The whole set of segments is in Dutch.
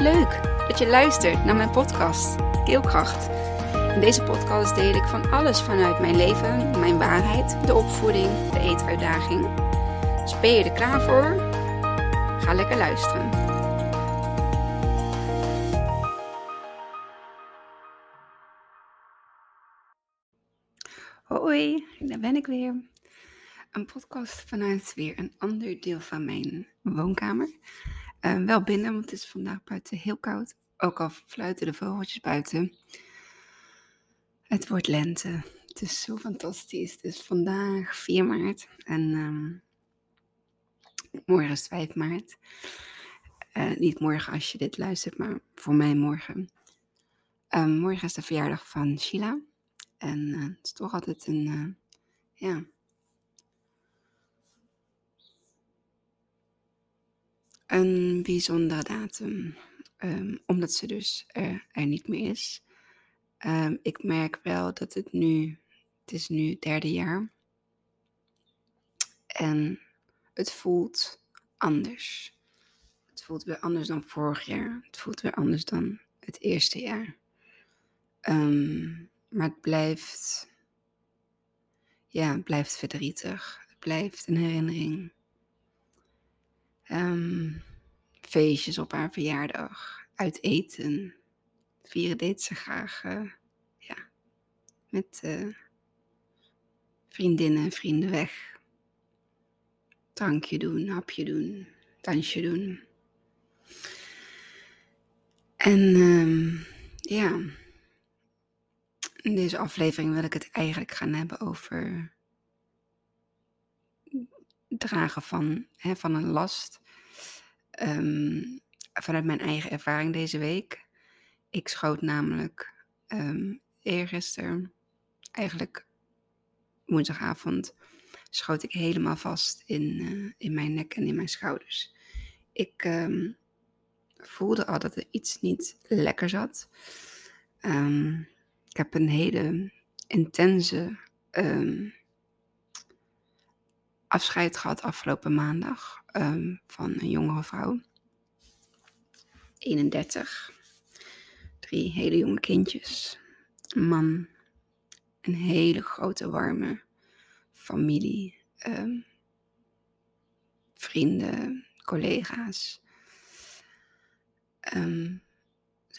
Leuk dat je luistert naar mijn podcast Keelkracht. In deze podcast deel ik van alles vanuit mijn leven, mijn waarheid, de opvoeding, de eetuitdaging. Dus ben je er klaar voor? Ga lekker luisteren. Hoi, daar ben ik weer. Een podcast vanuit weer een ander deel van mijn woonkamer. Uh, wel binnen, want het is vandaag buiten heel koud. Ook al fluiten de vogeltjes buiten. Het wordt lente. Het is zo fantastisch. Het is vandaag 4 maart en um, morgen is 5 maart. Uh, niet morgen als je dit luistert, maar voor mij morgen. Um, morgen is de verjaardag van Sheila. En uh, het is toch altijd een, ja, een bijzondere datum, um, omdat ze dus er, er, niet meer is. Um, ik merk wel dat het nu, het is nu derde jaar. En het voelt anders. Het voelt weer anders dan vorig jaar. Het voelt weer anders dan het eerste jaar. Um, maar het blijft, ja, het blijft verdrietig. Het blijft een herinnering. Um, feestjes op haar verjaardag, uit eten. Vieren deed ze graag, uh, ja, met uh, vriendinnen en vrienden weg. Drankje doen, hapje doen, dansje doen. En um, ja, in deze aflevering wil ik het eigenlijk gaan hebben over dragen van, hè, van een last. Um, vanuit mijn eigen ervaring deze week. Ik schoot namelijk um, eergisteren, eigenlijk woensdagavond, schoot ik helemaal vast in, uh, in mijn nek en in mijn schouders. Ik um, voelde al dat er iets niet lekker zat. Ik heb een hele intense afscheid gehad afgelopen maandag um, van een jongere vrouw. 31. Drie hele jonge kindjes. Een man. Een hele grote, warme familie. Um, vrienden, collega's. Um,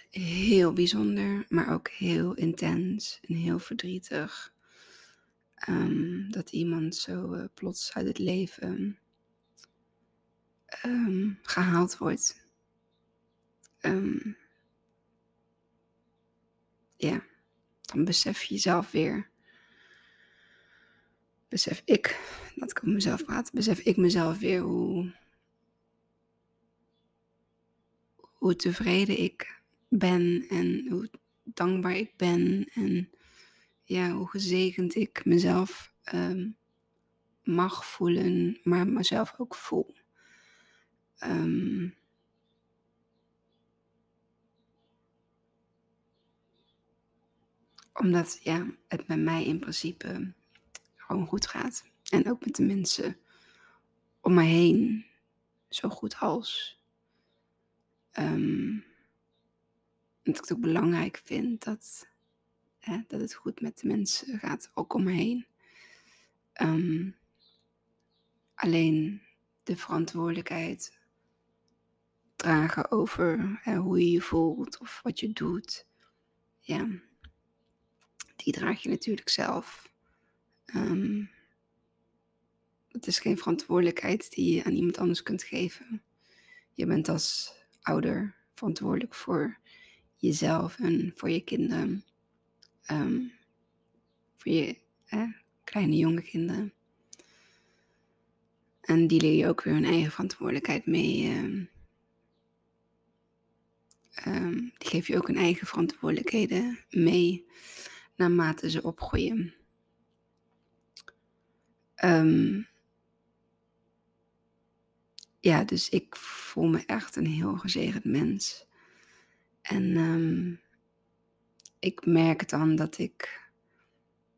heel bijzonder, maar ook heel intens en heel verdrietig. Dat iemand zo uh, plots uit het leven um, gehaald wordt. Um, ja, dan besef je jezelf weer. Besef ik, dat ik mezelf praat, besef ik mezelf weer hoe, hoe tevreden ik ben en hoe dankbaar ik ben en ja, hoe gezegend ik mezelf um, mag voelen, maar mezelf ook voel. Um, omdat ja, het met mij in principe gewoon goed gaat. En ook met de mensen om me heen zo goed als. Um, dat ik het ook belangrijk vind dat Hè, dat het goed met de mensen gaat, ook om me heen. Um, alleen de verantwoordelijkheid dragen over hoe je je voelt of wat je doet. Ja, die draag je natuurlijk zelf. Um, het is geen verantwoordelijkheid die je aan iemand anders kunt geven. Je bent als ouder verantwoordelijk voor jezelf en voor je kinderen. Um, voor je kleine jonge kinderen. En die leer je ook weer hun eigen verantwoordelijkheid mee. Um, um, die geef je ook hun eigen verantwoordelijkheden mee naarmate ze opgroeien. ja, dus ik voel me echt een heel gezegend mens. En ik merk dan dat ik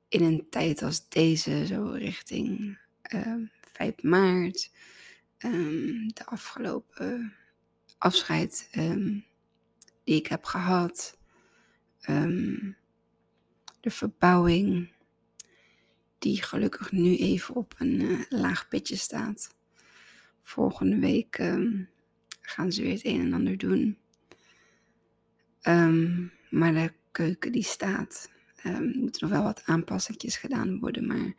in een tijd als deze, zo richting uh, ehm, 5 maart, de afgelopen afscheid die ik heb gehad. Ehm, de verbouwing, die gelukkig nu even op een uh, laag pitje staat. Volgende week um, gaan ze weer het een en ander doen. Um, maar de keuken die staat. Er moeten nog wel wat aanpassingjes gedaan worden, maar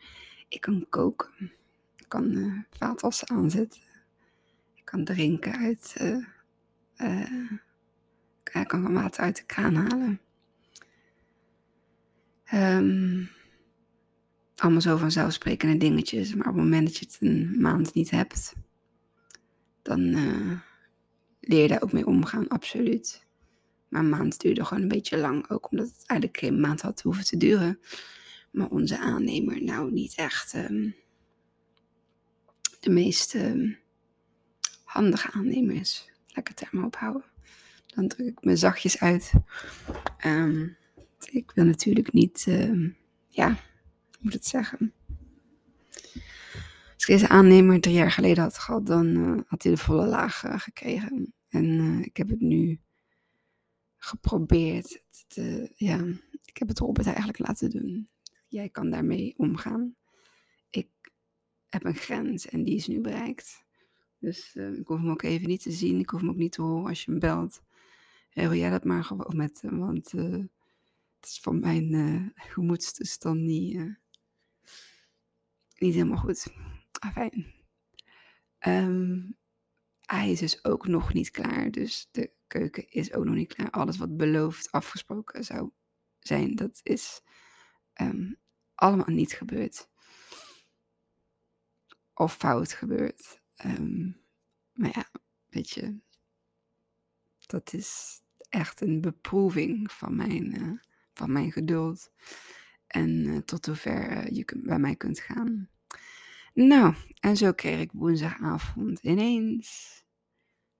ik kan koken. Ik kan uh, vaatwassen aanzetten. Ik kan drinken uit. Uh, ik kan water uit de kraan halen. Um, allemaal zo vanzelfsprekende dingetjes. Maar op het moment dat je het een maand niet hebt, dan uh, leer je daar ook mee omgaan, absoluut. Maar een maand duurde gewoon een beetje lang, ook omdat het eigenlijk geen maand had hoeven te duren. Maar onze aannemer, nou niet echt um, de meest um, handige aannemer is. Laat ik het. Dan druk ik me zachtjes uit. Um, ik wil natuurlijk niet, ja, hoe moet het zeggen? Als ik deze aannemer drie jaar geleden had gehad, dan uh, had hij de volle laag uh, gekregen. En uh, ik heb het nu geprobeerd. Te, ja, ik heb het Robert eigenlijk laten doen. Jij kan daarmee omgaan. Ik heb een grens en die is nu bereikt. Dus ik hoef hem ook even niet te zien. Ik hoef hem ook niet te horen als je hem belt. Regel jij dat maar gewoon met hem, want het is van mijn gemoedstoestand niet, niet helemaal goed. Afijn. Um, hij is dus ook nog niet klaar. Dus de keuken is ook nog niet klaar. Alles wat beloofd afgesproken zou zijn, dat is um, allemaal niet gebeurd. Of fout gebeurd. Um, maar ja, weet je, dat is echt een beproeving van mijn, uh, van mijn geduld. En uh, tot hoever uh, je bij mij kunt gaan. Nou, en zo kreeg ik woensdagavond ineens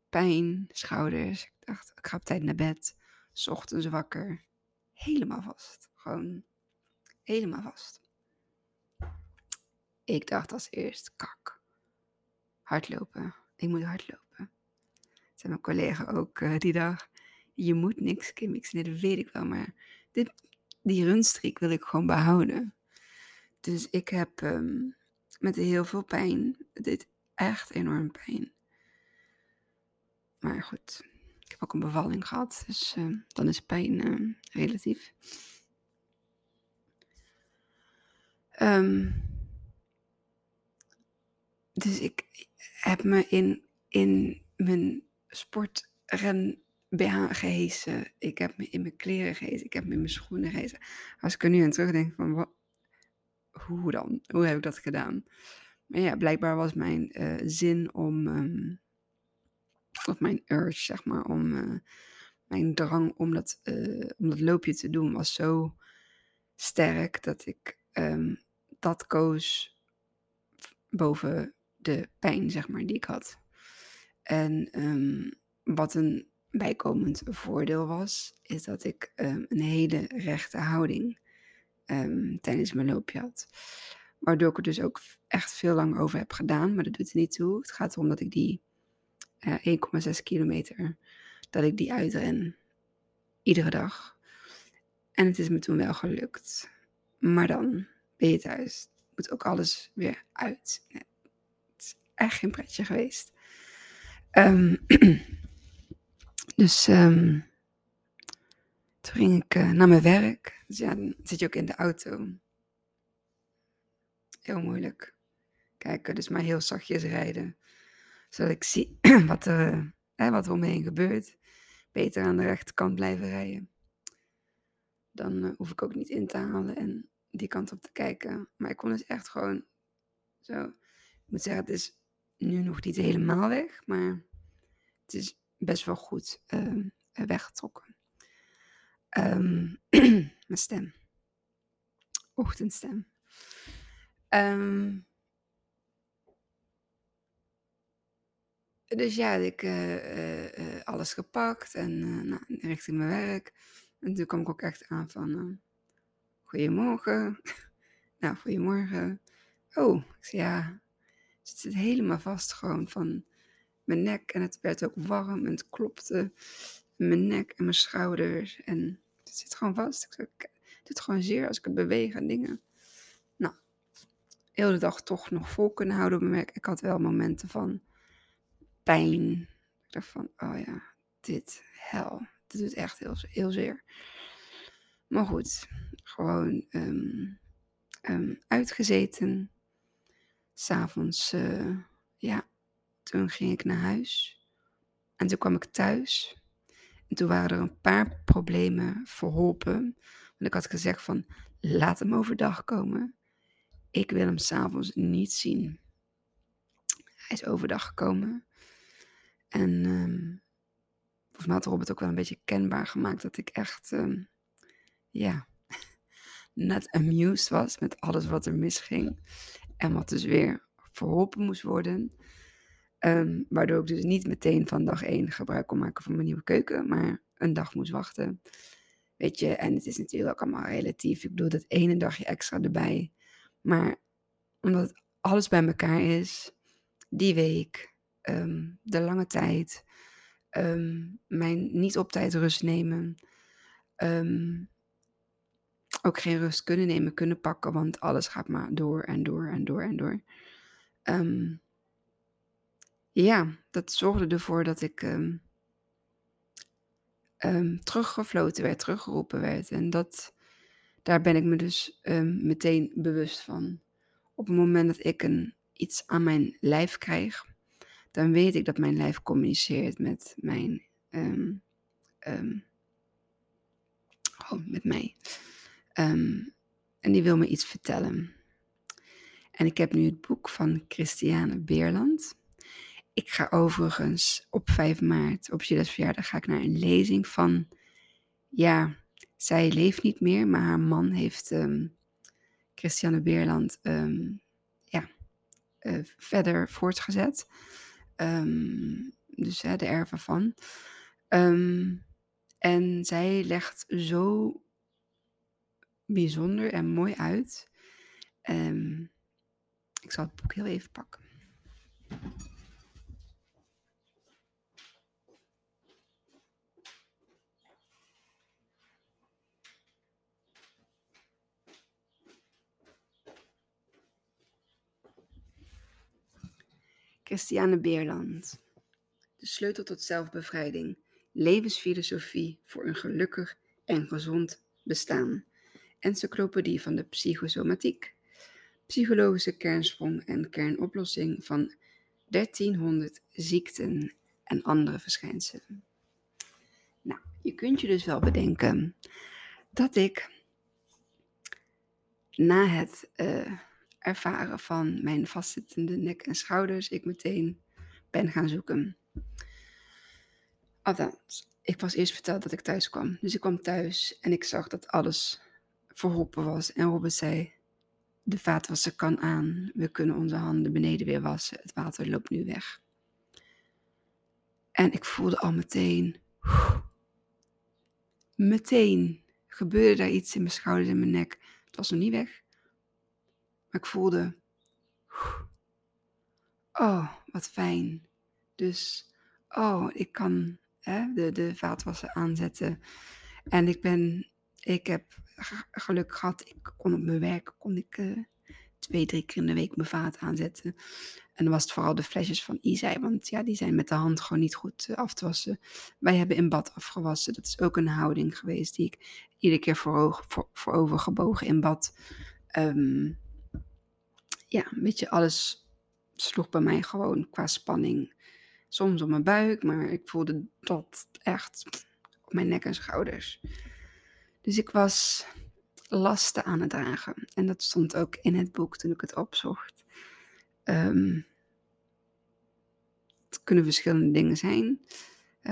pijn, schouders. Ik dacht, ik ga op tijd naar bed. S ochtends wakker. Helemaal vast. Gewoon helemaal vast. Ik dacht als eerst, kak. Hardlopen. Ik moet hardlopen. Zei mijn collega ook die dag. Je moet niks, zei, nee, dat weet ik wel. Maar dit, die runstreek wil ik gewoon behouden. Dus ik heb um, met heel veel pijn. Deed echt enorm pijn. Maar goed, ik heb ook een bevalling gehad, dus uh, dan is pijn uh, relatief. Dus ik heb me in, in mijn sportren BH gehesen. Ik heb me in mijn kleren gehesen. Ik heb me in mijn schoenen gehesen. Als ik er nu aan terugdenk van wat, hoe dan? Hoe heb ik dat gedaan? Maar ja, blijkbaar was mijn uh, zin om, um, of mijn urge, zeg maar, om uh, mijn drang om dat, uh, om dat loopje te doen was zo sterk dat ik um, dat koos boven de pijn, zeg maar, die ik had. En um, wat een bijkomend voordeel was, is dat ik een hele rechte houding um, tijdens mijn loopje had. Waardoor ik er dus ook echt veel lang over heb gedaan, maar dat doet er niet toe. Het gaat erom dat ik die uh, eh, 1,6 kilometer, dat ik die uitren. Iedere dag. En het is me toen wel gelukt. Maar dan ben je thuis. Moet ook alles weer uit. Het is echt geen pretje geweest. Um, dus um, toen ging ik uh, naar mijn werk. Dus ja, dan zit je ook in de auto. Heel moeilijk. Kijken, dus maar heel zachtjes rijden. Zodat ik zie wat er, eh, wat er omheen gebeurt. Beter aan de rechterkant blijven rijden. Dan uh, hoef ik ook niet in te halen en die kant op te kijken. Maar ik kon dus echt gewoon zo. Ik moet zeggen, het is nu nog niet helemaal weg. Maar het is best wel goed uh, weggetrokken. Um, mijn stem. Ochtendstem. Um, dus ja, ik uh, alles gepakt en nou, richting mijn werk. En toen kwam ik ook echt aan van, goedemorgen. nou, goedemorgen. Oh, ik ja, het zit helemaal vast gewoon van mijn nek en het werd ook warm en het klopte. mijn nek en mijn schouders. En het zit gewoon vast. Ik, ik doet gewoon zeer als ik het beweeg en dingen. Nou, heel de dag toch nog vol kunnen houden op mijn. Ik had wel momenten van pijn. Ik dacht van, oh ja, dit, hel. Dit doet echt heel, heel zeer. Maar goed, gewoon um, um, uitgezeten. S'avonds, uh, ja, toen ging ik naar huis. En toen kwam ik thuis. En toen waren er een paar problemen verholpen. Want ik had gezegd van, laat hem overdag komen. Ik wil hem s'avonds niet zien. Hij is overdag gekomen. En um, volgens mij had Robert ook wel een beetje kenbaar gemaakt dat ik echt, um, ja, net amused was met alles wat er misging. En wat dus weer verholpen moest worden. Um, waardoor ik dus niet meteen van dag één gebruik kon maken van mijn nieuwe keuken, maar een dag moest wachten. Weet je, en het is natuurlijk ook allemaal relatief. Ik bedoel, dat ene dagje extra erbij. Maar omdat alles bij elkaar is, die week, um, de lange tijd, um, mijn niet op tijd rust nemen, ook geen rust kunnen nemen, kunnen pakken, want alles gaat maar door en door en door en door. Um, ja, dat zorgde ervoor dat ik um, teruggefloten werd, teruggeroepen werd. En dat, daar ben ik me dus um, meteen bewust van. Op het moment dat ik een, iets aan mijn lijf krijg, dan weet ik dat mijn lijf communiceert met mijn, oh, met mij. en die wil me iets vertellen. En ik heb nu het boek van Christiane Beerland. Ik ga overigens op 5 maart, op Gilles verjaardag, ga ik naar een lezing van, ja, zij leeft niet meer, maar haar man heeft um, Christiane Beerland um, ja, uh, verder voortgezet. Um, dus hè, de erven van. en zij legt zo bijzonder en mooi uit. ik zal het boek heel even pakken. Christiane Beerland. De sleutel tot zelfbevrijding. Levensfilosofie voor een gelukkig en gezond bestaan. Encyclopedie van de psychosomatiek. Psychologische kernsprong en kernoplossing van 1300 ziekten en andere verschijnselen. Nou, je kunt je dus wel bedenken dat ik na het uh, ervaren van mijn vastzittende nek en schouders ik meteen ben gaan zoeken. Althans, ik was eerst verteld dat ik thuis kwam. Dus ik kwam thuis en ik zag dat alles verholpen was. En Robert zei, de vaatwasser kan aan. We kunnen onze handen beneden weer wassen. Het water loopt nu weg. En ik voelde al meteen, meteen gebeurde daar iets in mijn schouders en mijn nek. Het was nog niet weg. Maar ik voelde, oh, wat fijn. Dus, oh, ik kan hè, de, de vaatwasser aanzetten. En ik ben, ik heb geluk gehad, ik kon op mijn werk, kon ik uh, twee, drie keer in de week mijn vaat aanzetten. En dan was het vooral de flesjes van Isai, want ja, die zijn met de hand gewoon niet goed uh, af te wassen. Wij hebben in bad afgewassen. Dat is ook een houding geweest die ik iedere keer voor, voor, voorover gebogen in bad um, ja, een beetje alles sloeg bij mij gewoon qua spanning. Soms op mijn buik, maar ik voelde dat echt op mijn nek en schouders. Dus ik was lasten aan het dragen. En dat stond ook in het boek toen ik het opzocht. Um, het kunnen verschillende dingen zijn.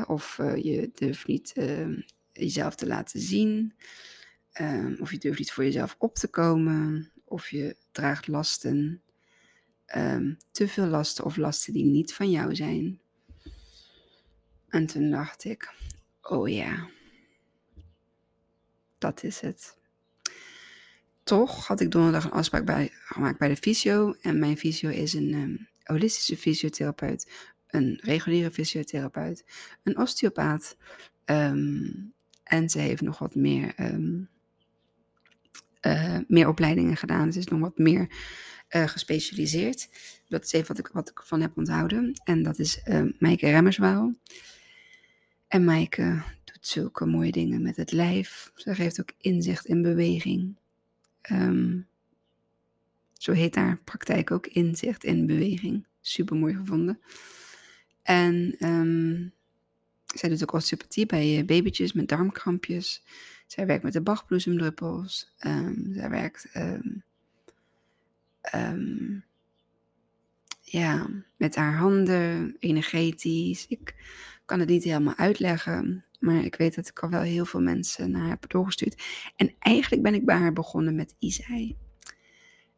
Of uh, je durft niet uh, jezelf te laten zien. Um, of je durft niet voor jezelf op te komen of je draagt lasten, um, te veel lasten of lasten die niet van jou zijn. En toen dacht ik, oh ja, dat is het. Toch had ik donderdag een afspraak bij, gemaakt bij de fysio. En mijn fysio is een um, holistische fysiotherapeut, een reguliere fysiotherapeut, een osteopaat, Ehm, en ze heeft nog wat meer, uh, meer opleidingen gedaan. Ze is nog wat meer uh, gespecialiseerd. Dat is even wat ik, wat ik van heb onthouden. En dat is uh, Maaike Remmerswaal. En Maaike doet zulke mooie dingen met het lijf. Ze geeft ook inzicht in beweging. Um, zo heet haar praktijk ook, inzicht in beweging. Super mooi gevonden. En um, zij doet ook osteopathie bij babytjes met darmkrampjes. Zij werkt met de bachbloesemdruppels. Um, zij werkt um, um, ja, met haar handen, energetisch. Ik kan het niet helemaal uitleggen, maar ik weet dat ik al wel heel veel mensen naar haar heb doorgestuurd. En eigenlijk ben ik bij haar begonnen met Isai.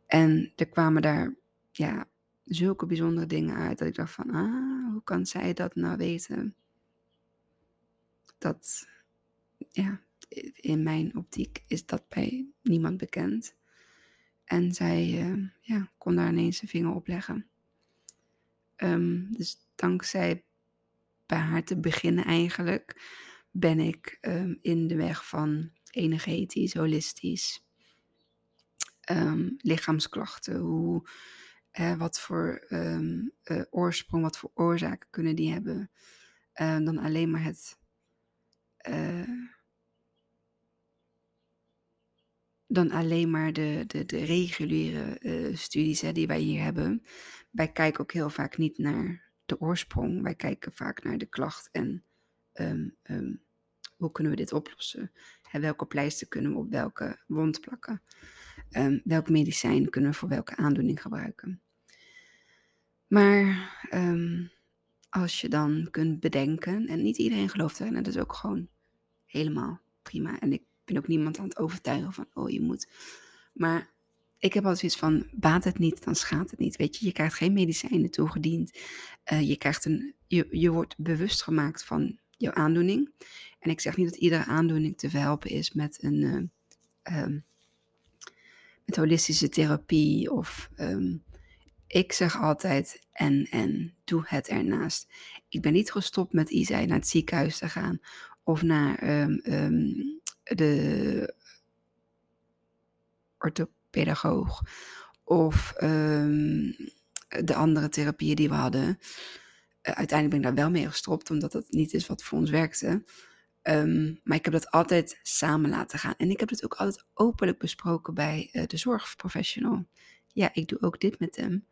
En er kwamen daar ja, zulke bijzondere dingen uit dat ik dacht van, ah, hoe kan zij dat nou weten? Dat, ja, in mijn optiek is dat bij niemand bekend. En zij uh, ja, kon daar ineens zijn vinger op leggen. Um, dus dankzij bij haar te beginnen eigenlijk, ben ik um, in de weg van energetisch, holistisch, um, lichaamsklachten, hoe, uh, wat voor uh, oorsprong, wat voor oorzaken kunnen die hebben, dan alleen maar het dan alleen maar de, de, de reguliere uh, studies hè, die wij hier hebben. Wij kijken ook heel vaak niet naar de oorsprong. Wij kijken vaak naar de klacht en um, um, hoe kunnen we dit oplossen? Welke pleister kunnen we op welke wond plakken? Um, welk medicijn kunnen we voor welke aandoening gebruiken? Maar als je dan kunt bedenken, en niet iedereen gelooft erin, dat is ook gewoon helemaal prima. En ik ben ook niemand aan het overtuigen van, oh je moet. Maar ik heb altijd zoiets van, baat het niet, dan schaadt het niet. Weet je, je krijgt geen medicijnen toegediend. Uh, je, krijgt een, je, je wordt bewust gemaakt van jouw aandoening. En ik zeg niet dat iedere aandoening te verhelpen is met een uh, um, met holistische therapie. Of um, ik zeg altijd en en, doe het ernaast. Ik ben niet gestopt met Isai naar het ziekenhuis te gaan. Of naar um, de orthopedagoog of um, de andere therapieën die we hadden. Uh, uiteindelijk ben ik daar wel mee gestopt, omdat dat niet is wat voor ons werkte. Um, maar ik heb dat altijd samen laten gaan. En ik heb het ook altijd openlijk besproken bij uh, de zorgprofessional. Ja, ik doe ook dit met hem.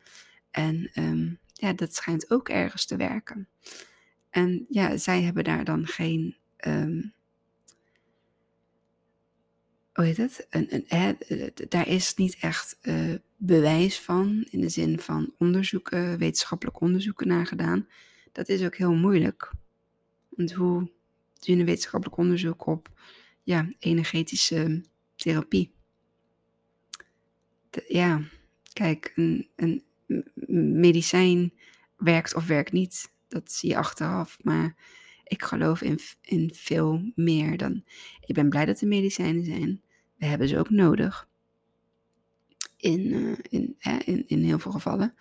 En um, ja, dat schijnt ook ergens te werken. En ja, zij hebben daar dan geen hoe heet het? Een, een, hè, daar is niet echt uh, bewijs van, in de zin van onderzoeken, wetenschappelijk onderzoeken naar gedaan. Dat is ook heel moeilijk. Want hoe doe je een wetenschappelijk onderzoek op ja, energetische therapie? De, ja, kijk, een, een medicijn werkt of werkt niet. Dat zie je achteraf. Maar ik geloof in, in veel meer dan. Ik ben blij dat er medicijnen zijn. We hebben ze ook nodig. In, uh, in, in, in heel veel gevallen.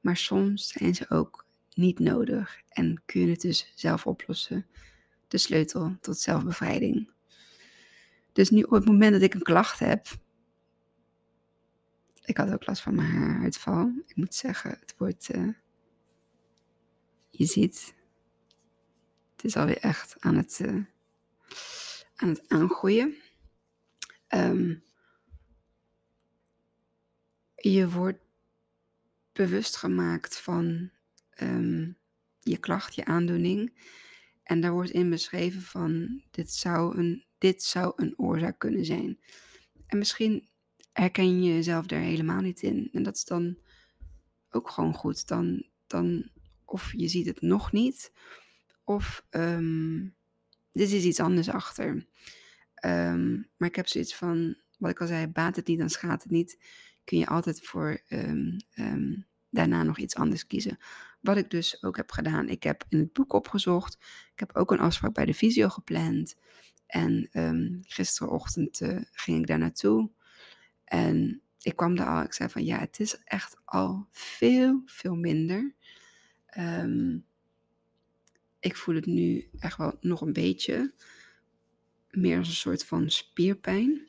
Maar soms zijn ze ook niet nodig en kun je het dus zelf oplossen. De sleutel tot zelfbevrijding. Dus nu op het moment dat ik een klacht heb. Ik had ook last van mijn haaruitval. Ik moet zeggen, het wordt. Uh, je ziet, het is alweer echt aan het, uh, aan het aangroeien. Um, je wordt bewust gemaakt van um, je klacht, je aandoening. En daar wordt in beschreven van dit zou, een, dit zou een oorzaak kunnen zijn. En misschien herken je jezelf daar helemaal niet in. En dat is dan ook gewoon goed. Dan, dan of je ziet het nog niet, of um, dit is iets anders achter. Um, maar ik heb zoiets van, wat ik al zei, baat het niet, dan schaadt het niet. Kun je altijd voor um, daarna nog iets anders kiezen. Wat ik dus ook heb gedaan. Ik heb in het boek opgezocht. Ik heb ook een afspraak bij de visio gepland. En gisterenochtend uh, ging ik daar naartoe. En ik kwam daar al, ik zei van ja, het is echt al veel, veel minder. Um, ik voel het nu echt wel nog een beetje meer als een soort van spierpijn.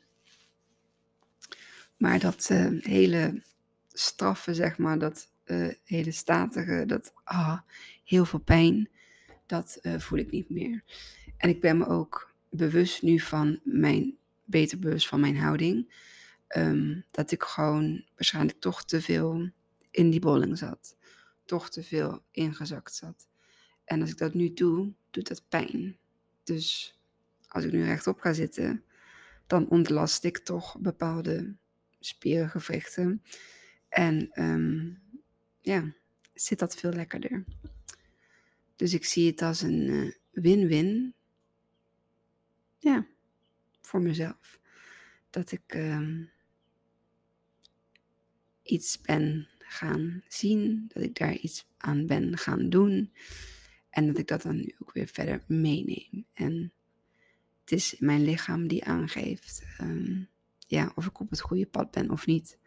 Maar dat uh, hele straffe, zeg maar, dat uh, hele statige, dat ah, heel veel pijn, dat uh, voel ik niet meer. En ik ben me ook bewust nu van mijn, beter bewust van mijn houding. Um, dat ik gewoon waarschijnlijk toch te veel in die bolling zat. Toch te veel ingezakt zat. En als ik dat nu doe, doet dat pijn. Dus als ik nu rechtop ga zitten, dan ontlast ik toch bepaalde spierengewrichten. En um, ja, zit dat veel lekkerder. Dus ik zie het als een uh, win-win. Ja, voor mezelf. Dat ik um, iets ben gaan zien, dat ik daar iets aan ben gaan doen. En dat ik dat dan nu ook weer verder meeneem. En het is mijn lichaam die aangeeft um, ja, of ik op het goede pad ben of niet.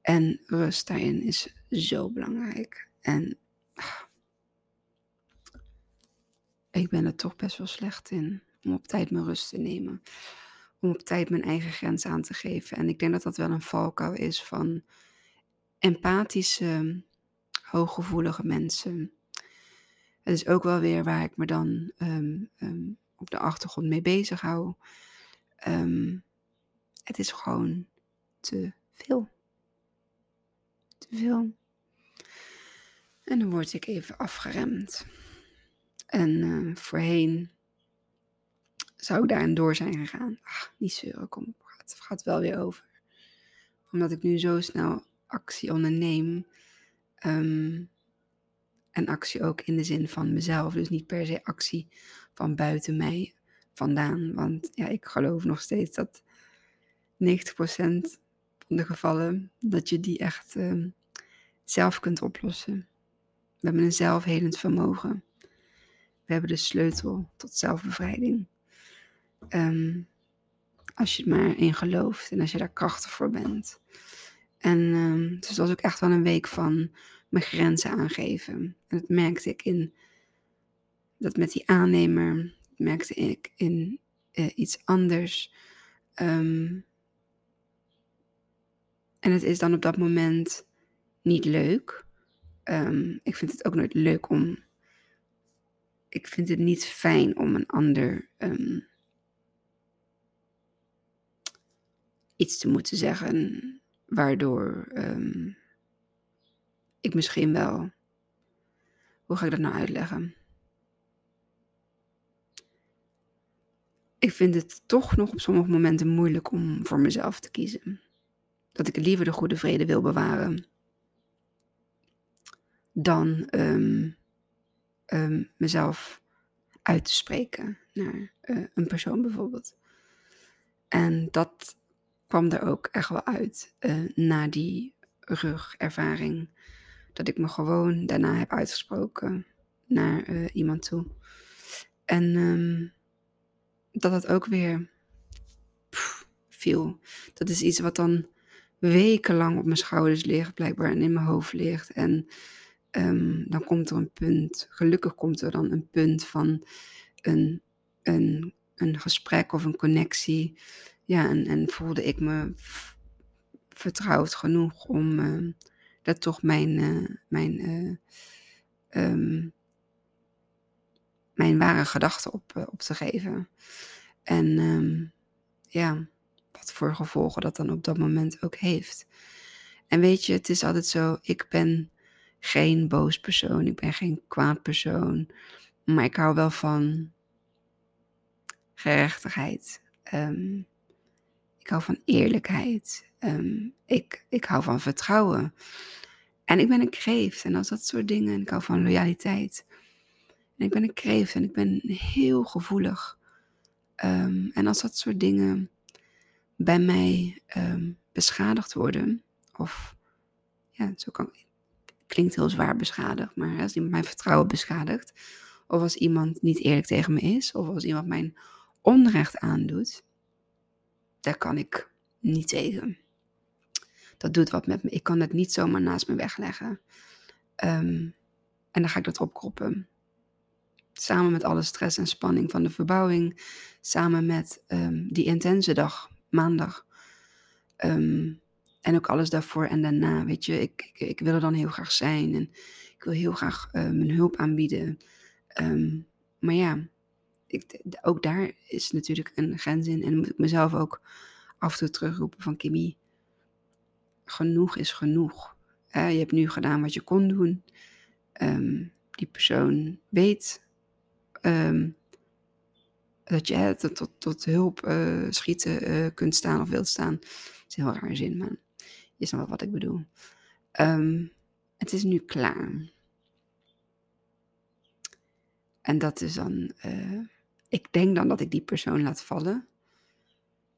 En rust daarin is zo belangrijk. En ah, ik ben er toch best wel slecht in om op tijd mijn rust te nemen. Om op tijd mijn eigen grens aan te geven. En ik denk dat dat wel een valkuil is van empathische, hooggevoelige mensen. Het is ook wel weer waar ik me dan um, um, op de achtergrond mee bezig hou. Um, het is gewoon te veel. Te veel. En dan word ik even afgeremd. En voorheen zou ik daarin door zijn gegaan. Ach, niet zeuren, kom, het gaat wel weer over. Omdat ik nu zo snel actie onderneem. En actie ook in de zin van mezelf. Dus niet per se actie van buiten mij vandaan. Want ja, ik geloof nog steeds dat 90% van de gevallen dat je die echt uh, zelf kunt oplossen. We hebben een zelfhelend vermogen. We hebben de sleutel tot zelfbevrijding. Um, als je het maar in gelooft en als je daar krachtig voor bent. En um, dus dat was ook echt wel een week van mijn grenzen aangeven. En dat merkte ik in dat met die aannemer, merkte ik in uh, iets anders. Um, en het is dan op dat moment niet leuk. Um, ik vind het ook nooit leuk om. Ik vind het niet fijn om een ander um, iets te moeten zeggen, waardoor ik misschien wel. Hoe ga ik dat nou uitleggen? Ik vind het toch nog op sommige momenten moeilijk om voor mezelf te kiezen dat ik liever de goede vrede wil bewaren dan um, um, mezelf uit te spreken naar uh, een persoon bijvoorbeeld. En dat kwam er ook echt wel uit uh, na die rugervaring. Dat ik me gewoon daarna heb uitgesproken naar uh, iemand toe. En um, dat dat ook weer viel. Dat is iets wat dan wekenlang op mijn schouders ligt, blijkbaar en in mijn hoofd ligt. En um, dan komt er een punt, gelukkig komt er dan een punt van een, een, een gesprek of een connectie. Ja, en, en voelde ik me vertrouwd genoeg om uh, daar toch mijn, uh, mijn, uh, um, mijn ware gedachten op, op te geven. En um, ja, wat voor gevolgen dat dan op dat moment ook heeft. En weet je, het is altijd zo, ik ben geen boos persoon, ik ben geen kwaad persoon, maar ik hou wel van gerechtigheid. Um, ik hou van eerlijkheid. Um, ik, ik hou van vertrouwen. En ik ben een kreeft en als dat soort dingen. En ik hou van loyaliteit. En ik ben een kreeft en ik ben heel gevoelig. Um, en als dat soort dingen bij mij um, beschadigd worden. Of ja, zo kan, klinkt heel zwaar beschadigd, maar als iemand mijn vertrouwen beschadigt. Of als iemand niet eerlijk tegen me is. Of als iemand mijn onrecht aandoet. Daar kan ik niet tegen. Dat doet wat met me. Ik kan het niet zomaar naast me wegleggen. Um, en dan ga ik dat opkroppen. Samen met alle stress en spanning van de verbouwing. Samen met ehm, die intense dag, maandag. Ehm, en ook alles daarvoor en daarna. Weet je, ik, ik, ik, wil er dan heel graag zijn. En ik wil heel graag uh, mijn hulp aanbieden. Ehm, maar ja, ik, ook daar is natuurlijk een grens in. En moet ik mezelf ook af en toe terugroepen van Kimmy. Genoeg is genoeg. je hebt nu gedaan wat je kon doen. die persoon weet um, dat je tot, tot, hulp uh, schieten uh, kunt staan of wilt staan. Dat is heel raar zin, maar je snapt wat ik bedoel. Um, het is nu klaar. En dat is dan, uh, ik denk dan dat ik die persoon laat vallen,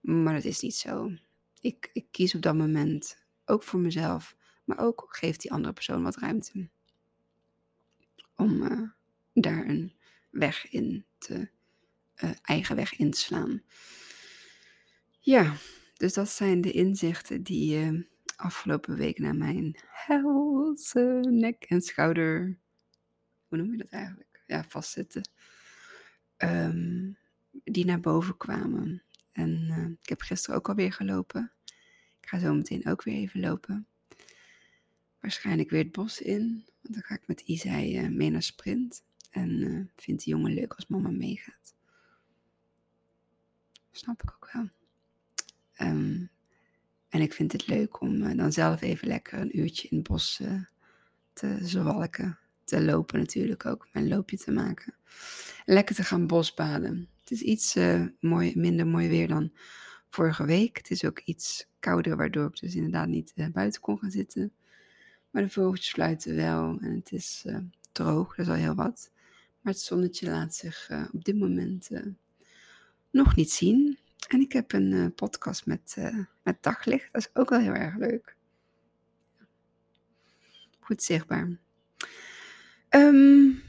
maar dat is niet zo. Ik, ik kies op dat moment ook voor mezelf, maar ook geeft die andere persoon wat ruimte om daar een weg in te, uh, eigen weg in te slaan. Ja, dus dat zijn de inzichten die uh, afgelopen week naar mijn helse nek en schouder, hoe noem je dat eigenlijk? Ja, vastzitten. Um, die naar boven kwamen. En ik heb gisteren ook alweer gelopen. Ik ga zo meteen ook weer even lopen. Waarschijnlijk weer het bos in. Want dan ga ik met Isai mee naar sprint. En uh, vindt die jongen leuk als mama meegaat. Snap ik ook wel. Um, en ik vind het leuk om uh, dan zelf even lekker een uurtje in het bos te zwalken. Te lopen natuurlijk ook, mijn loopje te maken. Lekker te gaan bosbaden. Het is iets mooi, minder mooi weer dan vorige week. Het is ook iets kouder, waardoor ik dus inderdaad niet buiten kon gaan zitten. Maar de vogeltjes fluiten wel en het is droog, dat is al heel wat. Maar het zonnetje laat zich uh, op dit moment nog niet zien. En ik heb een podcast met, met daglicht. Dat is ook wel heel erg leuk. Goed zichtbaar. Um,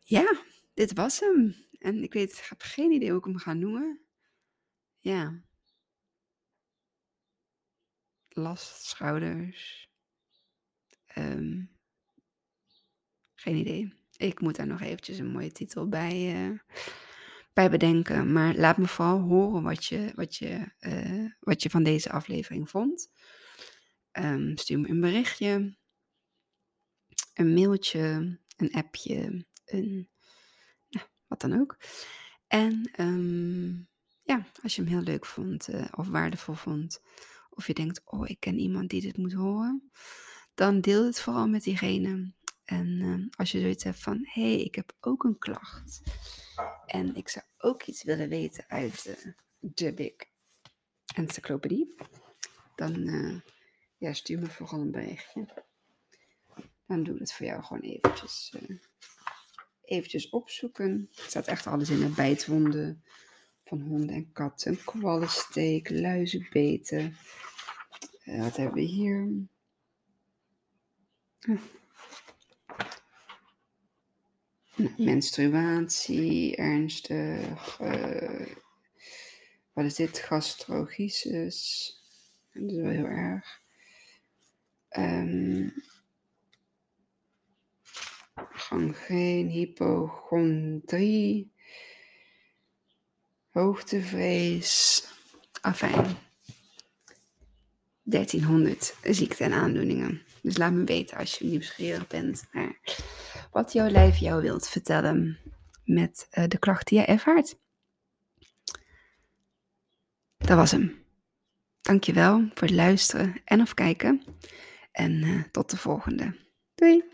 ja, dit was hem. En ik weet, ik heb geen idee hoe ik hem ga noemen. Ja. Last, schouders. Um, geen idee. Ik moet daar nog eventjes een mooie titel bij, uh, bij bedenken. Maar laat me vooral horen wat je, wat je, uh, wat je van deze aflevering vond. Um, stuur me een berichtje, een mailtje, een appje, een, wat dan ook. En um, ja, als je hem heel leuk vond uh, of waardevol vond, of je denkt, oh, ik ken iemand die dit moet horen, dan deel het vooral met diegene. En uh, als je zoiets hebt van, hé, hey, ik heb ook een klacht. En ik zou ook iets willen weten uit uh, de Big Encyclopedie. Dan uh, ja, stuur me vooral een berichtje. Dan doe ik het voor jou gewoon eventjes, eventjes opzoeken. Het staat echt alles in, bijtwonden van honden en katten. Kwallensteek, luizenbeten. wat hebben we hier? menstruatie, ernstig. Uh, wat is dit? Gastrogisis. Dat is wel heel erg. Um, gangreen, hypochondrie, hoogtevrees, afijn. 1300 ziekten en aandoeningen. Dus laat me weten als je nieuwsgierig bent naar wat jouw lijf jou wilt vertellen met uh, de klacht die je ervaart. Dat was hem. Dankjewel voor het luisteren en of kijken. En uh, tot de volgende. Doei!